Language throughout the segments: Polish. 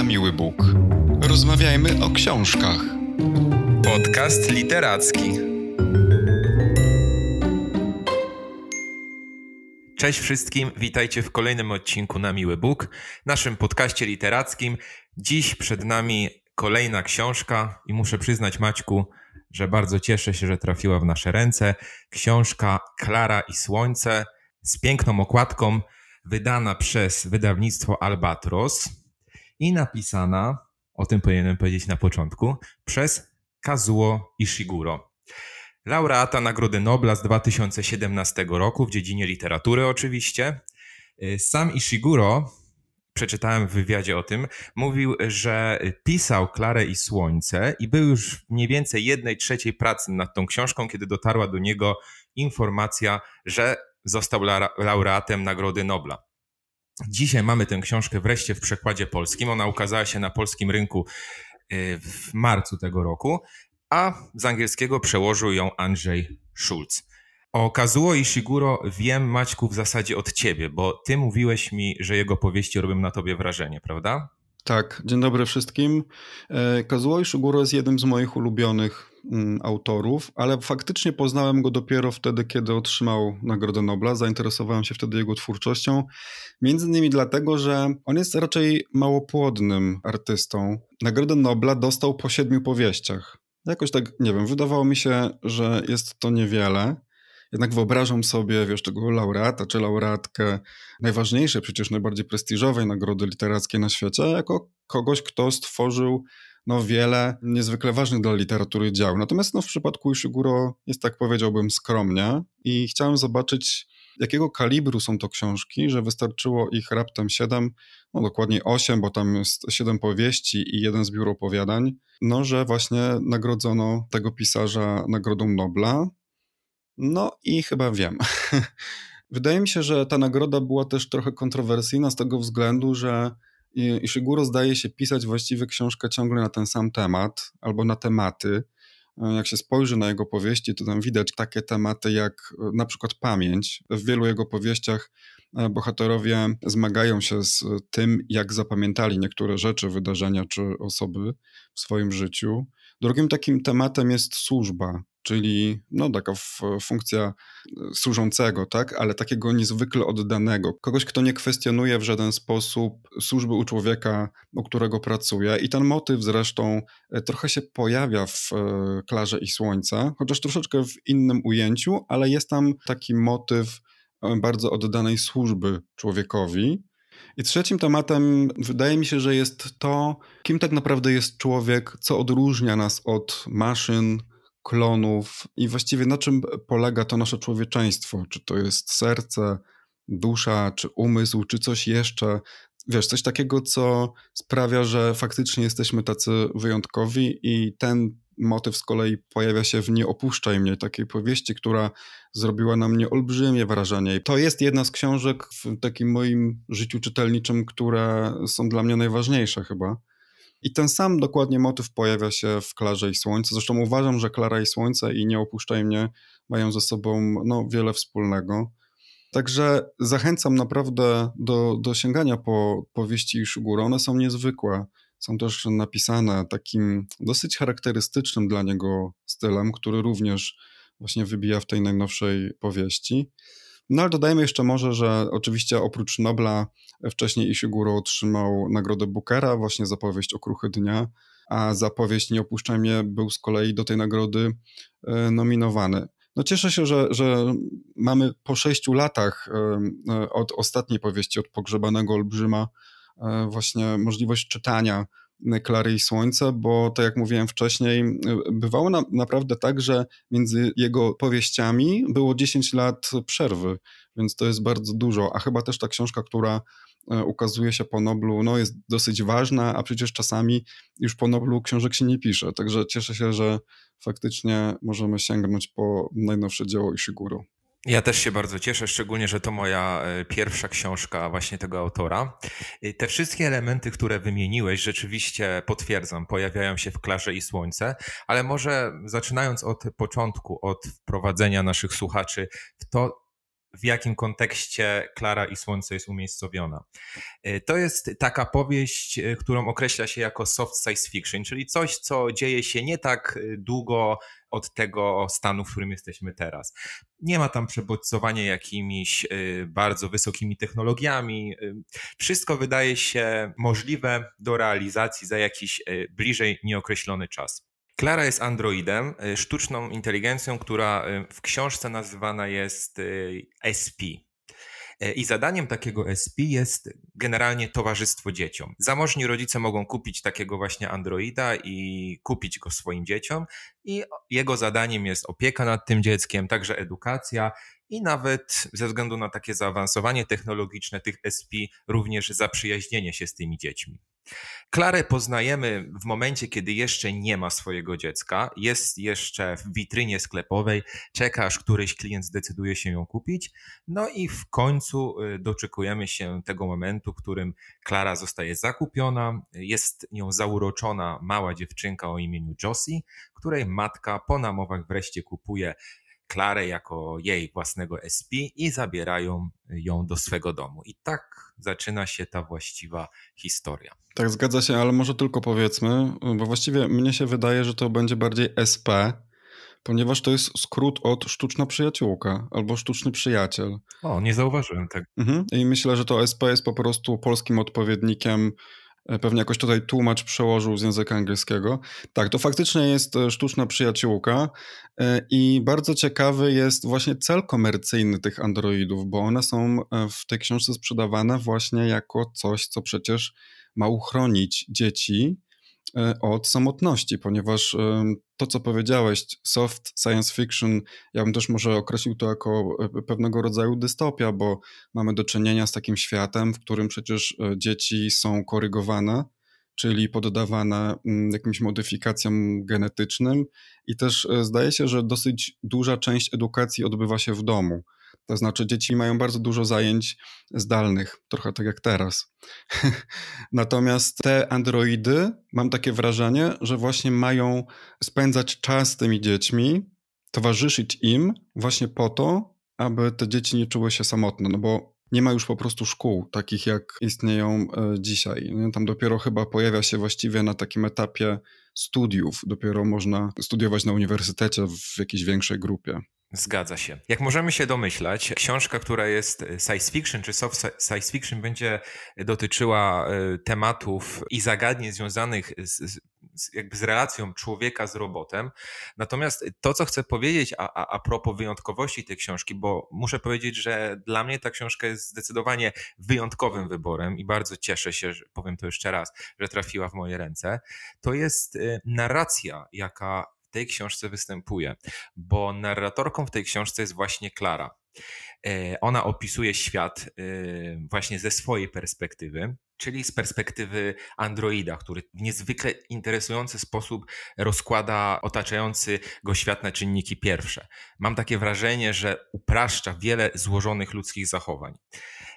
na miły Bóg. Rozmawiajmy o książkach. Podcast literacki. Cześć wszystkim, witajcie w kolejnym odcinku na Miły Bóg, naszym podcaście literackim. Dziś przed nami kolejna książka i muszę przyznać Maćku, że bardzo cieszę się, że trafiła w nasze ręce. Książka Klara i Słońce z piękną okładką, wydana przez wydawnictwo Albatros i napisana, o tym powinienem powiedzieć na początku, przez Kazuo Ishiguro. Laureata Nagrody Nobla z 2017 roku w dziedzinie literatury oczywiście. Sam Ishiguro, przeczytałem w wywiadzie o tym, mówił, że pisał Klarę i Słońce i był już mniej więcej jednej trzeciej pracy nad tą książką, kiedy dotarła do niego informacja, że został laureatem Nagrody Nobla. Dzisiaj mamy tę książkę wreszcie w przekładzie polskim. Ona ukazała się na polskim rynku y, w marcu tego roku, a z angielskiego przełożył ją Andrzej Schulz. O Kazuo Ishiguro wiem, Maćku, w zasadzie od ciebie, bo ty mówiłeś mi, że jego powieści robią na tobie wrażenie, prawda? Tak, dzień dobry wszystkim. E, Kazuo Ishiguro jest jednym z moich ulubionych mm, autorów, ale faktycznie poznałem go dopiero wtedy, kiedy otrzymał Nagrodę Nobla. Zainteresowałem się wtedy jego twórczością, między innymi dlatego, że on jest raczej małopłodnym artystą. Nagrodę Nobla dostał po siedmiu powieściach. Jakoś tak, nie wiem, wydawało mi się, że jest to niewiele. Jednak wyobrażam sobie, wiesz, tego laureata czy laureatkę najważniejszej, przecież najbardziej prestiżowej nagrody literackiej na świecie, jako kogoś, kto stworzył no, wiele niezwykle ważnych dla literatury dzieł. Natomiast no, w przypadku Ishiguro jest tak powiedziałbym skromnie i chciałem zobaczyć, jakiego kalibru są to książki, że wystarczyło ich raptem siedem, no dokładnie osiem, bo tam jest siedem powieści i jeden zbiór opowiadań, no że właśnie nagrodzono tego pisarza Nagrodą Nobla. No i chyba wiem. Wydaje mi się, że ta nagroda była też trochę kontrowersyjna z tego względu, że Ishiguro zdaje się pisać właściwie książkę ciągle na ten sam temat albo na tematy. Jak się spojrzy na jego powieści, to tam widać takie tematy jak na przykład pamięć. W wielu jego powieściach e, bohaterowie zmagają się z tym, jak zapamiętali niektóre rzeczy, wydarzenia czy osoby w swoim życiu. Drugim takim tematem jest służba, czyli no, taka funkcja e, służącego, tak, ale takiego niezwykle oddanego, kogoś, kto nie kwestionuje w żaden sposób służby u człowieka, u którego pracuje. I ten motyw zresztą e, trochę się pojawia w e, Klarze i Słońce, chociaż troszeczkę w innym ujęciu, ale jest tam taki motyw bardzo oddanej służby człowiekowi. I trzecim tematem wydaje mi się, że jest to, kim tak naprawdę jest człowiek, co odróżnia nas od maszyn, klonów i właściwie na czym polega to nasze człowieczeństwo? Czy to jest serce, dusza, czy umysł, czy coś jeszcze? Wiesz, coś takiego, co sprawia, że faktycznie jesteśmy tacy wyjątkowi i ten motyw z kolei pojawia się w Nie opuszczaj mnie, takiej powieści, która zrobiła na mnie olbrzymie wrażenie. To jest jedna z książek w takim moim życiu czytelniczym, które są dla mnie najważniejsze chyba. I ten sam dokładnie motyw pojawia się w Klarze i Słońce. Zresztą uważam, że Klara i Słońce i Nie opuszczaj mnie mają ze sobą no, wiele wspólnego. Także zachęcam naprawdę do, do sięgania po powieści Ishiguro. One są niezwykłe. Są też napisane takim dosyć charakterystycznym dla niego stylem, który również właśnie wybija w tej najnowszej powieści. No ale dodajmy jeszcze może, że oczywiście oprócz Nobla wcześniej Ishiguro otrzymał nagrodę Bookera właśnie za powieść Okruchy Dnia, a za powieść Nie opuszczaj mnie był z kolei do tej nagrody e, nominowany. No cieszę się, że, że mamy po sześciu latach e, e, od ostatniej powieści, od Pogrzebanego Olbrzyma, właśnie możliwość czytania Klary i Słońce, bo tak jak mówiłem wcześniej, bywało na, naprawdę tak, że między jego powieściami było 10 lat przerwy, więc to jest bardzo dużo, a chyba też ta książka, która e, ukazuje się po Noblu, no jest dosyć ważna, a przecież czasami już po Noblu książek się nie pisze, także cieszę się, że faktycznie możemy sięgnąć po najnowsze dzieło Ishiguro. Ja też się bardzo cieszę, szczególnie, że to moja e, pierwsza książka właśnie tego autora. Te wszystkie elementy, które wymieniłeś, rzeczywiście potwierdzam, pojawiają się w Klarze i Słońce, ale może zaczynając od początku, od wprowadzenia naszych słuchaczy w to, w jakim kontekście Klara i Słońce jest umiejscowiona. E, to jest taka powieść, e, którą określa się jako soft science fiction, czyli coś, co dzieje się nie tak e, długo od tego stanu, w którym jesteśmy teraz. Nie ma tam przebodźcowania jakimiś bardzo wysokimi technologiami. Wszystko wydaje się możliwe do realizacji za jakiś bliżej nieokreślony czas. Klara jest androidem, y, sztuczną inteligencją, która y, w książce nazywana jest y, SP. I zadaniem takiego SP jest generalnie towarzystwo dzieciom. Zamożni rodzice mogą kupić takiego właśnie androida i kupić go swoim dzieciom, i jego zadaniem jest opieka nad tym dzieckiem, także edukacja i nawet ze względu na takie zaawansowanie technologiczne tych SP, również zaprzyjaźnienie się z tymi dziećmi. Klarę poznajemy w momencie, kiedy jeszcze nie ma swojego dziecka, jest jeszcze w witrynie sklepowej, czeka aż któryś klient zdecyduje się ją kupić, no i w końcu y, doczekujemy się tego momentu, w którym Klara zostaje zakupiona, jest nią zauroczona mała dziewczynka o imieniu Josie, której matka po namowach wreszcie kupuje Klarę jako jej własnego SP i zabierają ją do swego domu. I tak zaczyna się ta właściwa historia. Tak, zgadza się, ale może tylko powiedzmy, bo właściwie mnie się wydaje, że to będzie bardziej SP, ponieważ to jest skrót od sztuczna przyjaciółka albo sztuczny przyjaciel. O, nie zauważyłem tego. Mhm. I myślę, że to SP jest po prostu polskim odpowiednikiem pewnie jakoś tutaj tłumacz przełożył z języka angielskiego. Tak, to faktycznie jest e, sztuczna przyjaciółka e, i bardzo ciekawy jest właśnie cel komercyjny tych androidów, bo one są w tej książce sprzedawane właśnie jako coś, co przecież ma uchronić dzieci E, od samotności, ponieważ to, co powiedziałeś, soft science fiction, ja bym też może określił to jako e, pewnego rodzaju dystopia, bo mamy do czynienia z takim światem, w którym przecież e, dzieci są korygowane, czyli poddawane mm, jakimś modyfikacjom genetycznym i też zdaje się, że dosyć duża część edukacji odbywa się w domu. To znaczy, dzieci mają bardzo dużo zajęć zdalnych, trochę tak jak teraz. Natomiast te androidy, mam takie wrażenie, że właśnie mają spędzać czas z tymi dziećmi, towarzyszyć im właśnie po to, aby te dzieci nie czuły się samotne, no bo nie ma już po prostu szkół takich, jak istnieją e, dzisiaj. Tam dopiero chyba pojawia się właściwie na takim etapie studiów. Dopiero można studiować na uniwersytecie w jakiejś większej grupie. Zgadza się. Jak możemy się domyślać, książka, która jest science fiction czy soft science fiction, będzie dotyczyła e, tematów i zagadnień związanych z, z, jakby z relacją człowieka z robotem. Natomiast to, co chcę powiedzieć a, a, a propos wyjątkowości tej książki, bo muszę powiedzieć, że dla mnie ta książka jest zdecydowanie wyjątkowym wyborem i bardzo cieszę się, że, powiem to jeszcze raz, że trafiła w moje ręce, to jest e, narracja, jaka tej książce występuje, bo narratorką w tej książce jest właśnie Klara. E, ona opisuje świat e, właśnie ze swojej perspektywy, czyli z perspektywy androida, który w niezwykle interesujący sposób rozkłada otaczający go świat na czynniki pierwsze. Mam takie wrażenie, że upraszcza wiele złożonych ludzkich zachowań.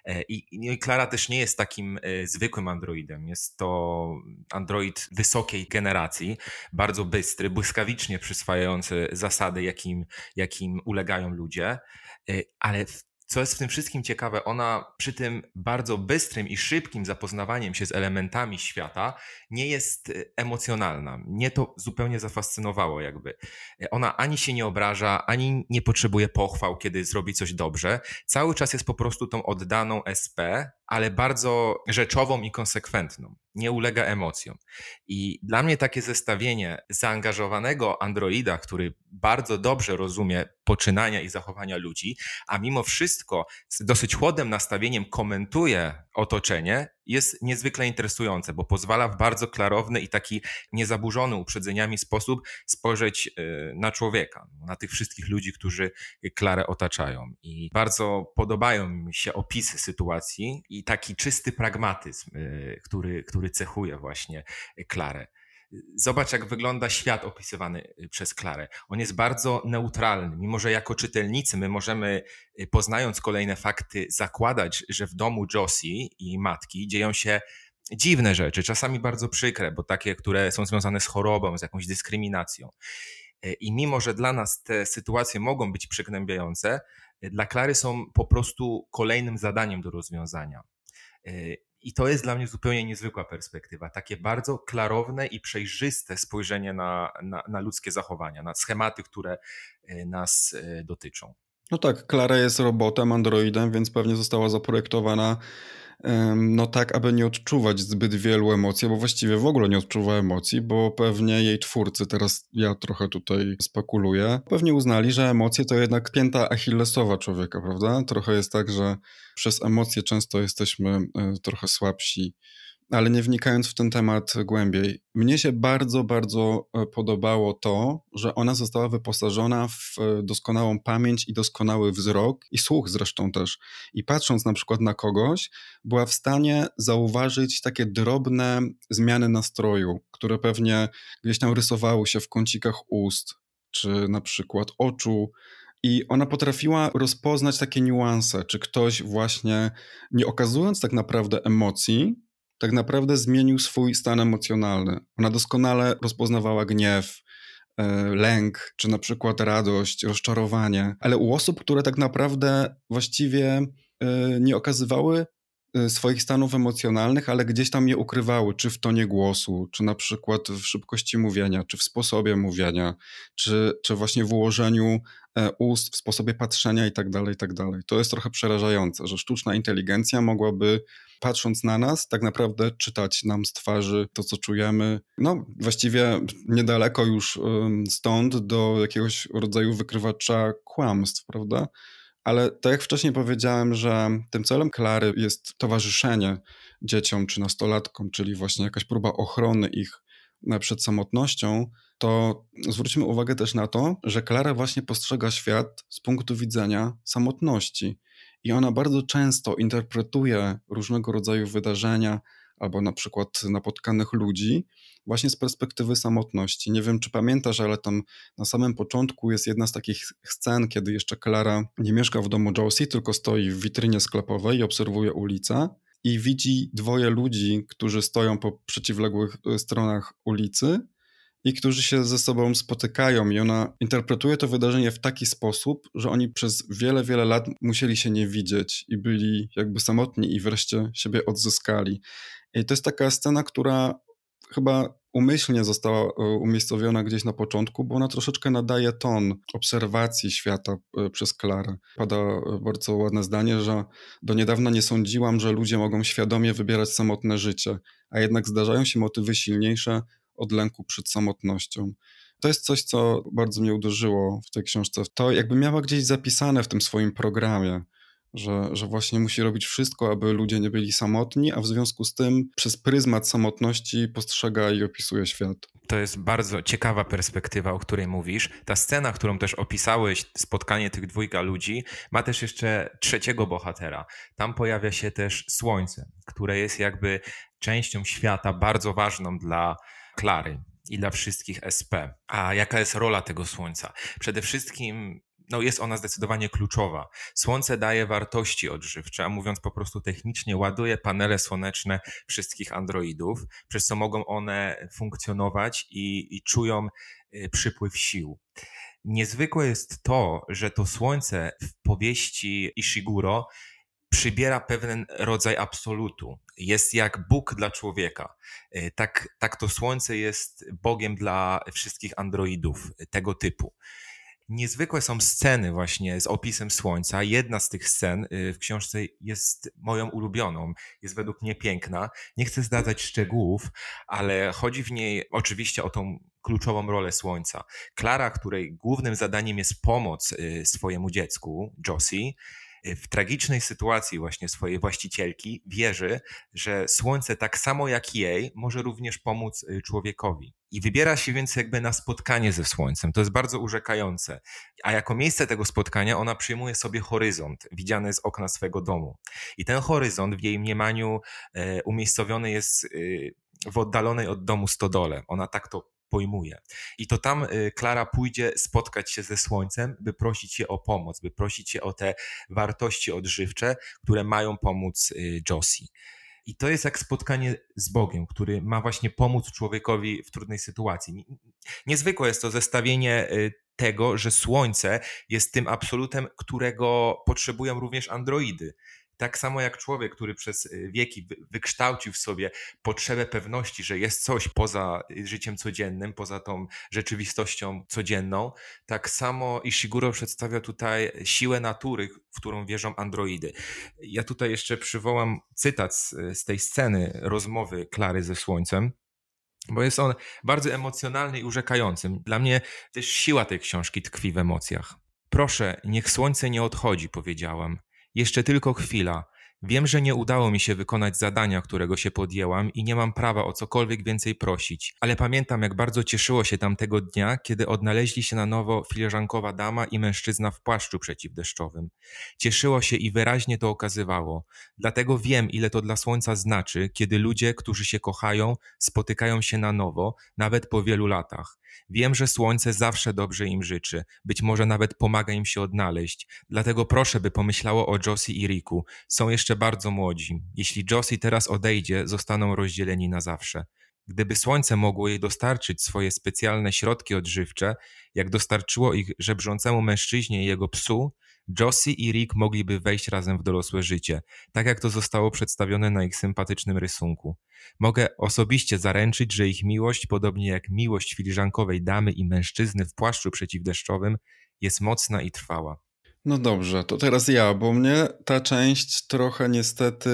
E, I, I Klara też nie jest takim zwykłym Androidem. Jest to Android wysokiej generacji, bardzo bystry, błyskawicznie przyswajający zasady, jakim, jakim ulegają ludzie, ale co jest w tym wszystkim ciekawe, ona przy tym bardzo bystrym i szybkim zapoznawaniem się z elementami świata nie jest e, emocjonalna. Mnie to zupełnie zafascynowało, jakby. E, ona ani się nie obraża, ani nie potrzebuje pochwał, kiedy zrobi coś dobrze. Cały czas jest po prostu tą oddaną SP, ale bardzo rzeczową i konsekwentną. Nie ulega emocjom. I dla mnie takie zestawienie zaangażowanego androida, który bardzo dobrze rozumie poczynania i zachowania ludzi, a mimo wszystko z dosyć chłodnym nastawieniem komentuje otoczenie, jest niezwykle interesujące, bo pozwala w bardzo klarowny i taki niezaburzony uprzedzeniami sposób spojrzeć e, na człowieka, na tych wszystkich ludzi, którzy Klarę otaczają. I bardzo podobają mi się opisy sytuacji i taki czysty pragmatyzm, e, który, który cechuje właśnie Klarę. Zobacz, jak wygląda świat opisywany y, przez Klarę. On jest bardzo neutralny, mimo że jako czytelnicy my możemy, y, poznając kolejne fakty, zakładać, że w domu Josie i matki dzieją się dziwne rzeczy, czasami bardzo przykre, bo takie, które są związane z chorobą, z jakąś dyskryminacją. Y, I mimo, że dla nas te sytuacje mogą być przygnębiające, dla Klary są po prostu kolejnym zadaniem do rozwiązania. I to jest dla mnie zupełnie niezwykła perspektywa. Takie bardzo klarowne i przejrzyste spojrzenie na, na, na ludzkie zachowania, na schematy, które nas dotyczą. No tak, Klara jest robotem, androidem, więc pewnie została zaprojektowana no tak, aby nie odczuwać zbyt wielu emocji, bo właściwie w ogóle nie odczuwa emocji, bo pewnie jej twórcy, teraz ja trochę tutaj spekuluję, pewnie uznali, że emocje to jednak pięta achillesowa człowieka, prawda? Trochę jest tak, że przez emocje często jesteśmy e, trochę słabsi ale nie wnikając w ten temat głębiej, mnie się bardzo, bardzo e, podobało to, że ona została wyposażona w e, doskonałą pamięć i doskonały wzrok i słuch zresztą też. I patrząc na przykład na kogoś, była w stanie zauważyć takie drobne zmiany nastroju, które pewnie gdzieś tam rysowały się w kącikach ust, czy na przykład oczu, i ona potrafiła rozpoznać takie niuanse, czy ktoś właśnie, nie okazując tak naprawdę emocji, tak naprawdę zmienił swój stan emocjonalny. Ona doskonale rozpoznawała gniew, e, lęk, czy na przykład radość, rozczarowanie, ale u osób, które tak naprawdę właściwie e, nie okazywały swoich stanów emocjonalnych, ale gdzieś tam je ukrywały, czy w tonie głosu, czy na przykład w szybkości mówienia, czy w sposobie mówienia, czy, czy właśnie w ułożeniu ust, w sposobie patrzenia i tak dalej, i tak dalej. To jest trochę przerażające, że sztuczna inteligencja mogłaby patrząc na nas, tak naprawdę czytać nam z twarzy to, co czujemy. No, właściwie niedaleko już stąd do jakiegoś rodzaju wykrywacza kłamstw, prawda? Ale tak jak wcześniej powiedziałem, że tym celem Klary jest towarzyszenie dzieciom czy nastolatkom, czyli właśnie jakaś próba ochrony ich e, przed samotnością, to zwróćmy uwagę też na to, że Klara właśnie postrzega świat z punktu widzenia samotności i ona bardzo często interpretuje różnego rodzaju wydarzenia albo na przykład napotkanych ludzi właśnie z perspektywy samotności. Nie wiem, czy pamiętasz, ale tam na samym początku jest jedna z takich scen, kiedy jeszcze Klara nie mieszka w domu Josie, tylko stoi w witrynie sklepowej i obserwuje ulicę i widzi dwoje ludzi, którzy stoją po przeciwległych stronach ulicy i którzy się ze sobą spotykają i ona interpretuje to wydarzenie w taki sposób, że oni przez wiele, wiele lat musieli się nie widzieć i byli jakby samotni i wreszcie siebie odzyskali. I to jest taka scena, która chyba umyślnie została e, umiejscowiona gdzieś na początku, bo ona troszeczkę nadaje ton obserwacji świata e, przez Klarę. Pada e, bardzo ładne zdanie, że do niedawna nie sądziłam, że ludzie mogą świadomie wybierać samotne życie, a jednak zdarzają się motywy silniejsze, od lęku przed samotnością. To jest coś, co bardzo mnie uderzyło w tej książce. To jakby miała gdzieś zapisane w tym swoim programie, że, że właśnie musi robić wszystko, aby ludzie nie byli samotni, a w związku z tym przez pryzmat samotności postrzega i opisuje świat. To jest bardzo ciekawa perspektywa, o której mówisz. Ta scena, którą też opisałeś, spotkanie tych dwójka ludzi, ma też jeszcze trzeciego bohatera. Tam pojawia się też słońce, które jest jakby częścią świata bardzo ważną dla Klary i dla wszystkich SP. A jaka jest rola tego słońca? Przede wszystkim no jest ona zdecydowanie kluczowa. Słońce daje wartości odżywcze, a mówiąc po prostu technicznie, ładuje panele słoneczne wszystkich androidów, przez co mogą one funkcjonować i, i czują y, przypływ sił. Niezwykłe jest to, że to słońce w powieści Ishiguro przybiera pewien rodzaj absolutu. Jest jak Bóg dla człowieka. E, tak, tak to Słońce jest Bogiem dla wszystkich androidów tego typu. Niezwykłe są sceny właśnie z opisem Słońca. Jedna z tych scen e, w książce jest moją ulubioną. Jest według mnie piękna. Nie chcę zdradzać szczegółów, ale chodzi w niej oczywiście o tą kluczową rolę Słońca. Klara, której głównym zadaniem jest pomoc e, swojemu dziecku, Josie, w tragicznej sytuacji właśnie swojej właścicielki wierzy, że słońce tak samo jak jej może również pomóc y, człowiekowi. I wybiera się więc jakby na spotkanie ze słońcem. To jest bardzo urzekające. A jako miejsce tego spotkania ona przyjmuje sobie horyzont widziany z okna swego domu. I ten horyzont w jej mniemaniu e, umiejscowiony jest y, w oddalonej od domu stodole. Ona tak to pojmuje. I to tam y, Klara pójdzie spotkać się ze Słońcem, by prosić je o pomoc, by prosić je o te wartości odżywcze, które mają pomóc y, Josie. I to jest jak spotkanie z Bogiem, który ma właśnie pomóc człowiekowi w trudnej sytuacji. Niezwykłe jest to zestawienie y, tego, że Słońce jest tym absolutem, którego potrzebują również androidy. Tak samo jak człowiek, który przez y, wieki wykształcił w sobie potrzebę pewności, że jest coś poza y, życiem codziennym, poza tą rzeczywistością codzienną, tak samo Ishiguro przedstawia tutaj siłę natury, w którą wierzą androidy. Ja tutaj jeszcze przywołam cytat z, z tej sceny rozmowy Klary ze Słońcem bo jest on bardzo emocjonalny i urzekający. Dla mnie też siła tej książki tkwi w emocjach. Proszę, niech słońce nie odchodzi, powiedziałam. Jeszcze tylko chwila. Wiem, że nie udało mi się wykonać zadania, którego się podjęłam i nie mam prawa o cokolwiek więcej prosić, ale pamiętam, jak bardzo cieszyło się tamtego dnia, kiedy odnaleźli się na nowo filiżankowa dama i mężczyzna w płaszczu przeciwdeszczowym. Cieszyło się i wyraźnie to okazywało. Dlatego wiem, ile to dla słońca znaczy, kiedy ludzie, którzy się kochają, spotykają się na nowo, nawet po wielu latach. Wiem, że słońce zawsze dobrze im życzy, być może nawet pomaga im się odnaleźć. Dlatego proszę, by pomyślało o Josie i Riku. Są jeszcze bardzo młodzi. Jeśli Josie teraz odejdzie, zostaną rozdzieleni na zawsze. Gdyby słońce mogło jej dostarczyć swoje specjalne środki odżywcze, jak dostarczyło ich żebrzącemu mężczyźnie i jego psu, Josie i Rick mogliby wejść razem w dorosłe życie, tak jak to zostało przedstawione na ich sympatycznym rysunku. Mogę osobiście zaręczyć, że ich miłość, podobnie jak miłość filiżankowej damy i mężczyzny w płaszczu przeciwdeszczowym, jest mocna i trwała. No dobrze, to teraz ja, bo mnie ta część trochę niestety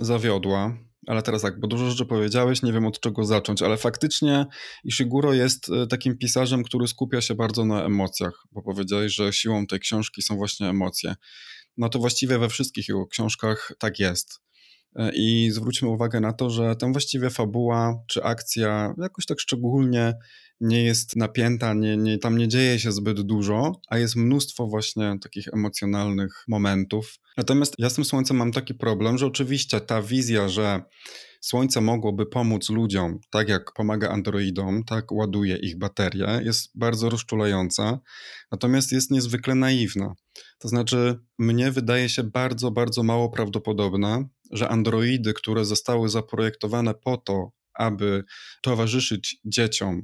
zawiodła. Ale teraz tak, bo dużo rzeczy powiedziałeś, nie wiem od czego zacząć, ale faktycznie Ishiguro jest e, takim pisarzem, który skupia się bardzo na emocjach, bo powiedziałeś, że siłą tej książki są właśnie emocje. No to właściwie we wszystkich jego książkach tak jest. E, I zwróćmy uwagę na to, że tam właściwie fabuła czy akcja jakoś tak szczególnie nie jest napięta, nie, nie, tam nie dzieje się zbyt dużo, a jest mnóstwo właśnie takich emocjonalnych momentów. Natomiast ja z tym Słońcem mam taki problem, że oczywiście ta wizja, że Słońce mogłoby pomóc ludziom, tak jak pomaga androidom, tak ładuje ich baterie, jest bardzo rozczulająca, natomiast jest niezwykle naiwna. To znaczy, mnie wydaje się bardzo, bardzo mało prawdopodobne, że androidy, które zostały zaprojektowane po to, aby towarzyszyć dzieciom,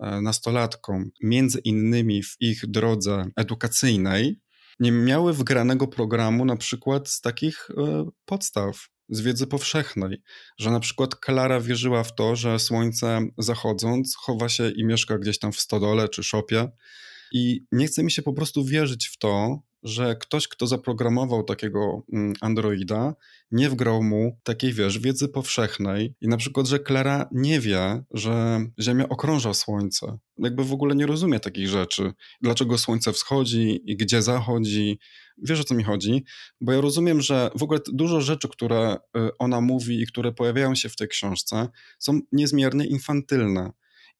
e, nastolatkom, między innymi w ich drodze edukacyjnej, nie miały wgranego programu na przykład z takich e, podstaw, z wiedzy powszechnej, że na przykład Klara wierzyła w to, że słońce zachodząc chowa się i mieszka gdzieś tam w stodole czy szopie. I nie chce mi się po prostu wierzyć w to, że ktoś, kto zaprogramował takiego mm, androida, nie wgrał mu takiej, wiesz, wiedzy powszechnej i na przykład, że Klara nie wie, że Ziemia okrąża Słońce. Jakby w ogóle nie rozumie takich rzeczy. Dlaczego Słońce wschodzi i gdzie zachodzi. Wiesz, o co mi chodzi? Bo ja rozumiem, że w ogóle dużo rzeczy, które y, ona mówi i które pojawiają się w tej książce, są niezmiernie infantylne.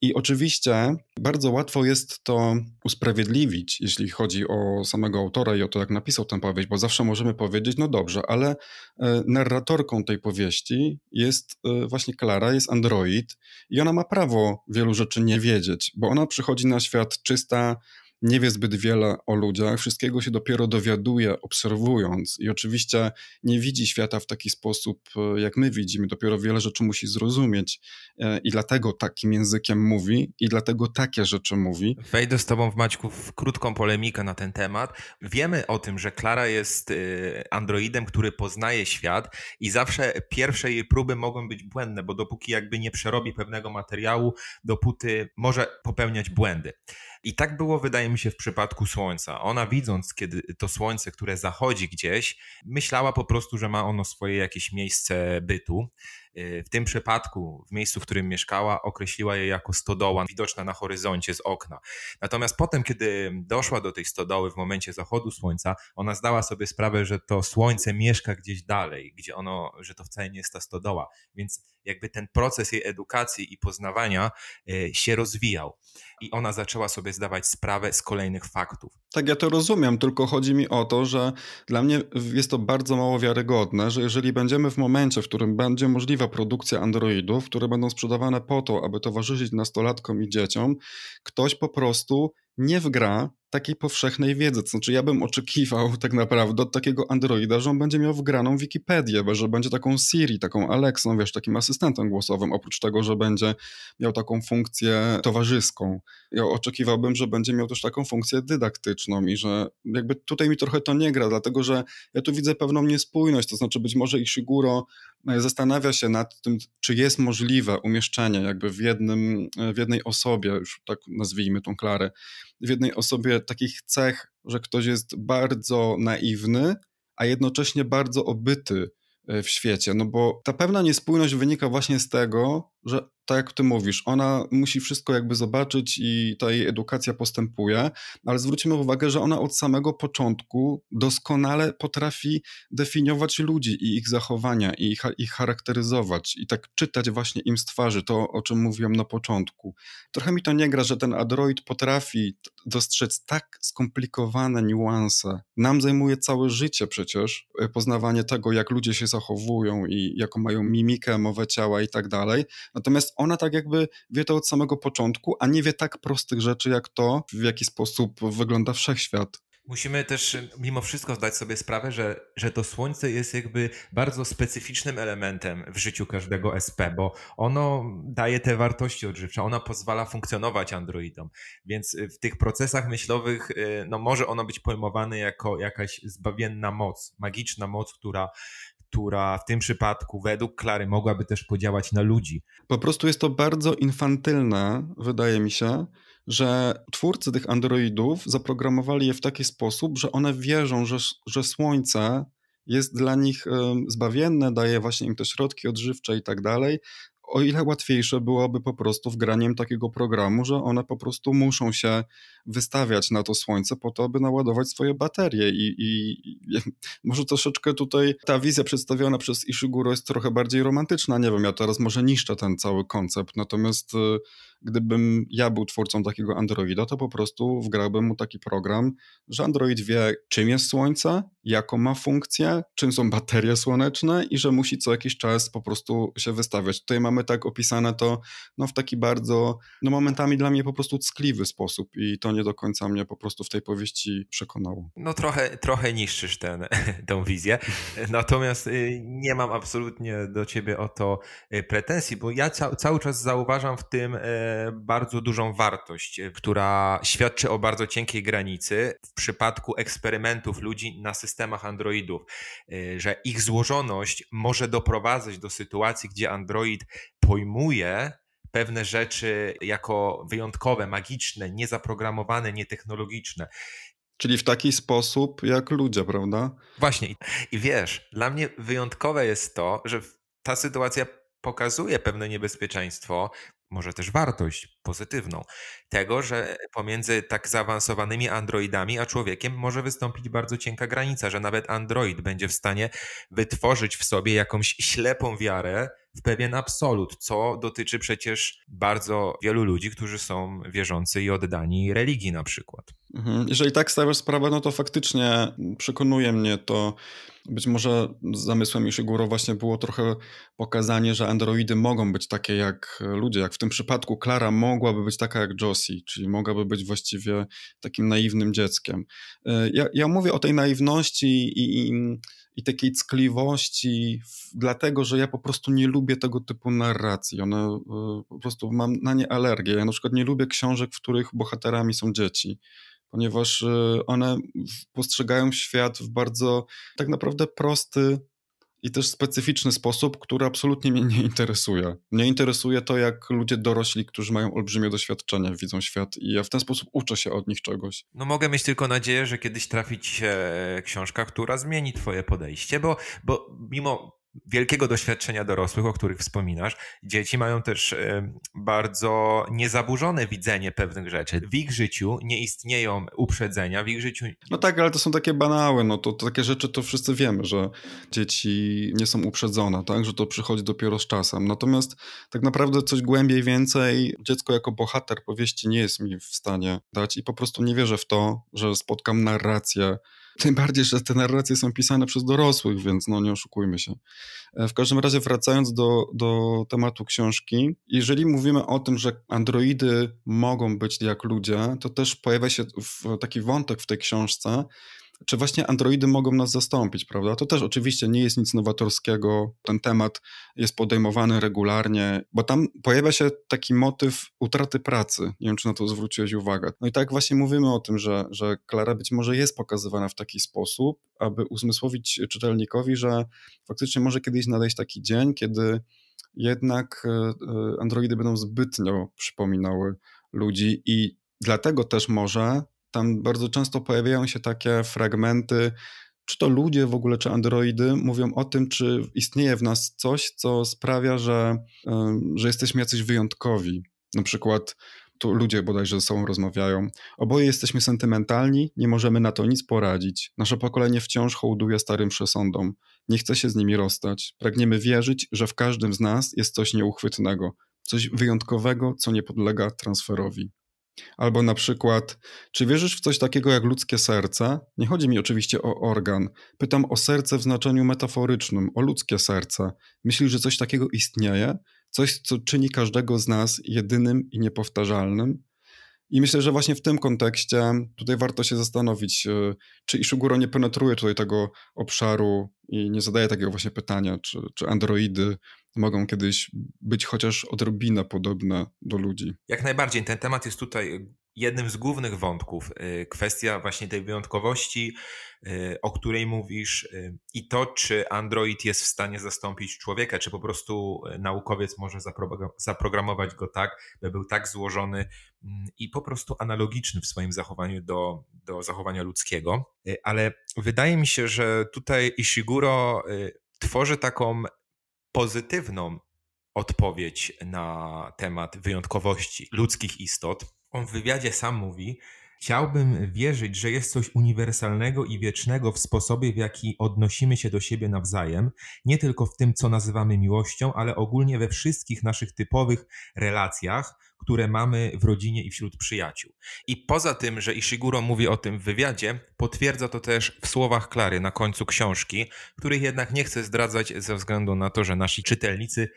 I oczywiście bardzo łatwo jest to usprawiedliwić, jeśli chodzi o samego autora i o to, jak napisał tę powieść, bo zawsze możemy powiedzieć, no dobrze, ale e, narratorką tej powieści jest e, właśnie Klara, jest android i ona ma prawo wielu rzeczy nie wiedzieć, bo ona przychodzi na świat czysta, nie wie zbyt wiele o ludziach, wszystkiego się dopiero dowiaduje obserwując i oczywiście nie widzi świata w taki sposób, e, jak my widzimy, dopiero wiele rzeczy musi zrozumieć e, i dlatego takim językiem mówi i dlatego takie rzeczy mówi. Wejdę z tobą w Maćku w krótką polemikę na ten temat. Wiemy o tym, że Klara jest e, androidem, który poznaje świat i zawsze pierwsze jej próby mogą być błędne, bo dopóki jakby nie przerobi pewnego materiału, dopóty może popełniać błędy. I tak było, wydaje mi się, w przypadku Słońca. Ona widząc, kiedy to Słońce, które zachodzi gdzieś, myślała po prostu, że ma ono swoje jakieś miejsce bytu. Y, w tym przypadku, w miejscu, w którym mieszkała, określiła je jako stodoła, widoczna na horyzoncie z okna. Natomiast potem, kiedy doszła do tej stodoły w momencie zachodu słońca, ona zdała sobie sprawę, że to słońce mieszka gdzieś dalej, gdzie ono, że to wcale nie jest ta stodoła. Więc jakby ten proces jej edukacji i poznawania y, się rozwijał. I ona zaczęła sobie zdawać sprawę z kolejnych faktów. Tak, ja to rozumiem, tylko chodzi mi o to, że dla mnie jest to bardzo mało wiarygodne, że jeżeli będziemy w momencie, w którym będzie możliwa produkcja Androidów, które będą sprzedawane po to, aby towarzyszyć nastolatkom i dzieciom, ktoś po prostu nie wgra takiej powszechnej wiedzy. To znaczy, ja bym oczekiwał tak naprawdę od takiego Androida, że on będzie miał wgraną Wikipedię, że będzie taką Siri, taką Alexą, wiesz, takim asystentem głosowym, oprócz tego, że będzie miał taką funkcję towarzyską. Ja oczekiwałbym, że będzie miał też taką funkcję dydaktyczną i że jakby tutaj mi trochę to nie gra, dlatego że ja tu widzę pewną niespójność, to znaczy być może Ishiguro zastanawia się nad tym, czy jest możliwe umieszczenie jakby w, jednym, w jednej osobie, już tak nazwijmy tą Klarę, w jednej osobie takich cech, że ktoś jest bardzo naiwny, a jednocześnie bardzo obyty e, w świecie. No bo ta pewna niespójność wynika właśnie z tego, że tak jak ty mówisz, ona musi wszystko jakby zobaczyć i ta jej edukacja postępuje, ale zwróćmy uwagę, że ona od samego początku doskonale potrafi definiować ludzi i ich zachowania i ich, ich charakteryzować i tak czytać właśnie im z twarzy, to o czym mówiłem na początku. Trochę mi to nie gra, że ten android potrafi dostrzec tak skomplikowane niuanse. Nam zajmuje całe życie przecież e, poznawanie tego, jak ludzie się zachowują i jaką mają mimikę, mowę ciała i tak dalej. Natomiast ona tak jakby wie to od samego początku, a nie wie tak prostych rzeczy jak to, w jaki sposób wygląda wszechświat. Musimy też mimo wszystko zdać sobie sprawę, że, że to słońce jest jakby bardzo specyficznym elementem w życiu każdego SP, bo ono daje te wartości odżywcze, ona pozwala funkcjonować androidom. Więc w tych procesach myślowych y, no, może ono być pojmowane jako jakaś zbawienna moc, magiczna moc, która która w tym przypadku według Klary mogłaby też podziałać na ludzi. Po prostu jest to bardzo infantylne, wydaje mi się, że twórcy tych androidów zaprogramowali je w taki sposób, że one wierzą, że, że słońce jest dla nich zbawienne, daje właśnie im te środki odżywcze i tak dalej, o ile łatwiejsze byłoby po prostu wgraniem takiego programu, że one po prostu muszą się wystawiać na to słońce po to, aby naładować swoje baterie. I, i, i może troszeczkę tutaj ta wizja przedstawiona przez Ishiguro jest trochę bardziej romantyczna, nie wiem, ja teraz może niszczę ten cały koncept, natomiast y, gdybym ja był twórcą takiego Androida, to po prostu wgrałbym mu taki program, że Android wie, czym jest Słońce, jaką ma funkcję, czym są baterie słoneczne i że musi co jakiś czas po prostu się wystawiać. Tutaj mamy tak opisane to no, w taki bardzo, no momentami dla mnie po prostu ckliwy sposób i to nie do końca mnie po prostu w tej powieści przekonało. No trochę, trochę niszczysz ten, tę wizję, natomiast y, nie mam absolutnie do ciebie o to y, pretensji, bo ja ca cały czas zauważam w tym y, bardzo dużą wartość, która świadczy o bardzo cienkiej granicy w przypadku eksperymentów ludzi na systemach Androidów, że ich złożoność może doprowadzać do sytuacji, gdzie Android pojmuje pewne rzeczy jako wyjątkowe, magiczne, niezaprogramowane, nietechnologiczne. Czyli w taki sposób jak ludzie, prawda? Właśnie. I wiesz, dla mnie wyjątkowe jest to, że ta sytuacja pokazuje pewne niebezpieczeństwo, może też wartość pozytywną. Tego, że pomiędzy tak zaawansowanymi androidami a człowiekiem może wystąpić bardzo cienka granica, że nawet android będzie w stanie wytworzyć w sobie jakąś ślepą wiarę w pewien absolut, co dotyczy przecież bardzo wielu ludzi, którzy są wierzący i oddani religii na przykład. Mhm. Jeżeli tak stawiasz sprawę, no to faktycznie przekonuje mnie to. Być może zamysłem Ishiguro właśnie było trochę pokazanie, że androidy mogą być takie jak ludzie, jak w tym przypadku Klara mogłaby być taka jak Josie, czyli mogłaby być właściwie takim naiwnym dzieckiem. E, ja, ja mówię o tej naiwności i, i i takiej ckliwości, dlatego że ja po prostu nie lubię tego typu narracji. One e, po prostu mam na nie alergię. Ja na przykład nie lubię książek, w których bohaterami są dzieci, ponieważ e, one postrzegają świat w bardzo tak naprawdę prosty, i też specyficzny sposób, który absolutnie mnie nie interesuje. Mnie interesuje to, jak ludzie dorośli, którzy mają olbrzymie doświadczenie, widzą świat i ja w ten sposób uczę się od nich czegoś. No mogę mieć tylko nadzieję, że kiedyś trafi ci się książka, która zmieni twoje podejście, bo, bo mimo wielkiego doświadczenia dorosłych, o których wspominasz, dzieci mają też bardzo niezaburzone widzenie pewnych rzeczy. W ich życiu nie istnieją uprzedzenia, w ich życiu... No tak, ale to są takie banały, no to, to takie rzeczy to wszyscy wiemy, że dzieci nie są uprzedzone, tak, że to przychodzi dopiero z czasem. Natomiast tak naprawdę coś głębiej, więcej dziecko jako bohater powieści nie jest mi w stanie dać i po prostu nie wierzę w to, że spotkam narrację Tym bardziej, że te narracje są pisane przez dorosłych, więc no nie oszukujmy się. E, w każdym razie wracając do, do tematu książki, jeżeli mówimy o tym, że androidy mogą być jak ludzie, to też pojawia się taki wątek w tej książce, czy właśnie androidy mogą nas zastąpić, prawda? To też oczywiście nie jest nic nowatorskiego. Ten temat jest podejmowany regularnie, bo tam pojawia się taki motyw utraty pracy. Nie wiem, czy na to zwróciłeś uwagę. No i tak właśnie mówimy o tym, że, że Klara być może jest pokazywana w taki sposób, aby uzmysłowić czytelnikowi, że faktycznie może kiedyś nadejść taki dzień, kiedy jednak e, e, androidy będą zbytnio przypominały ludzi i dlatego też może tam bardzo często pojawiają się takie fragmenty, czy to ludzie w ogóle, czy androidy, mówią o tym, czy istnieje w nas coś, co sprawia, że, że jesteśmy jacyś wyjątkowi. Na przykład tu ludzie bodajże ze sobą rozmawiają. Oboje jesteśmy sentymentalni, nie możemy na to nic poradzić. Nasze pokolenie wciąż hołduje starym przesądom. Nie chce się z nimi rozstać. Pragniemy wierzyć, że w każdym z nas jest coś nieuchwytnego, coś wyjątkowego, co nie podlega transferowi. Albo na przykład, czy wierzysz w coś takiego jak ludzkie serce? Nie chodzi mi oczywiście o organ. Pytam o serce w znaczeniu metaforycznym, o ludzkie serce. Myślisz, że coś takiego istnieje? Coś, co czyni każdego z nas jedynym i niepowtarzalnym? I myślę, że właśnie w tym kontekście tutaj warto się zastanowić, e, czy Ishiguro nie penetruje tutaj tego obszaru i nie zadaje takiego właśnie pytania, czy, czy androidy mogą kiedyś być chociaż odrobinę podobne do ludzi. Jak najbardziej. Ten temat jest tutaj jednym z głównych wątków. Y, kwestia właśnie tej wyjątkowości, y, o której mówisz, y, i to, czy Android jest w stanie zastąpić człowieka, czy po prostu naukowiec może zaprogramować go tak, by był tak złożony i po prostu analogiczny w swoim zachowaniu do, do zachowania ludzkiego. Ale wydaje mi się, że tutaj Ishiguro tworzy taką pozytywną odpowiedź na temat wyjątkowości ludzkich istot. On w wywiadzie sam mówi, Chciałbym wierzyć, że jest coś uniwersalnego i wiecznego w sposobie, w jaki odnosimy się do siebie nawzajem, nie tylko w tym, co nazywamy miłością, ale ogólnie we wszystkich naszych typowych relacjach, które mamy w rodzinie i wśród przyjaciół. I poza tym, że Ishiguro mówi o tym w wywiadzie, potwierdza to też w słowach Klary na końcu książki, których jednak nie chcę zdradzać ze względu na to, że nasi czytelnicy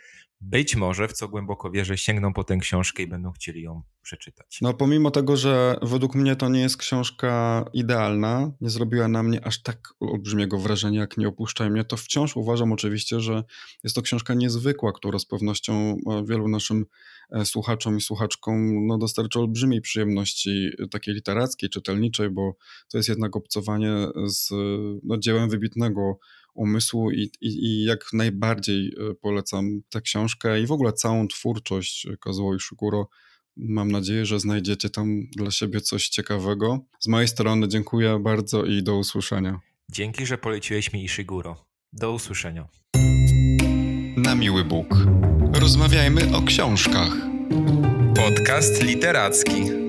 być może, w co głęboko wierzę, sięgną po tę książkę i będą chcieli ją przeczytać. No, pomimo tego, że według mnie to nie jest książka idealna, nie zrobiła na mnie aż tak olbrzymiego wrażenia, jak Nie opuszczaj mnie, to wciąż uważam oczywiście, że jest to książka niezwykła, która z pewnością e, wielu naszym e, słuchaczom i słuchaczkom no, dostarczy olbrzymiej przyjemności takiej literackiej, czytelniczej, bo to jest jednak obcowanie z no, dziełem wybitnego umysłu i, i, i, jak najbardziej e, polecam tę książkę i w ogóle całą twórczość Kazuo Ishiguro. Mam nadzieję, że znajdziecie tam dla siebie coś ciekawego. Z mojej strony dziękuję bardzo i do usłyszenia. Dzięki, że poleciłeś mi Ishiguro. Do usłyszenia. Na miły Bóg. Rozmawiajmy o książkach. Podcast literacki.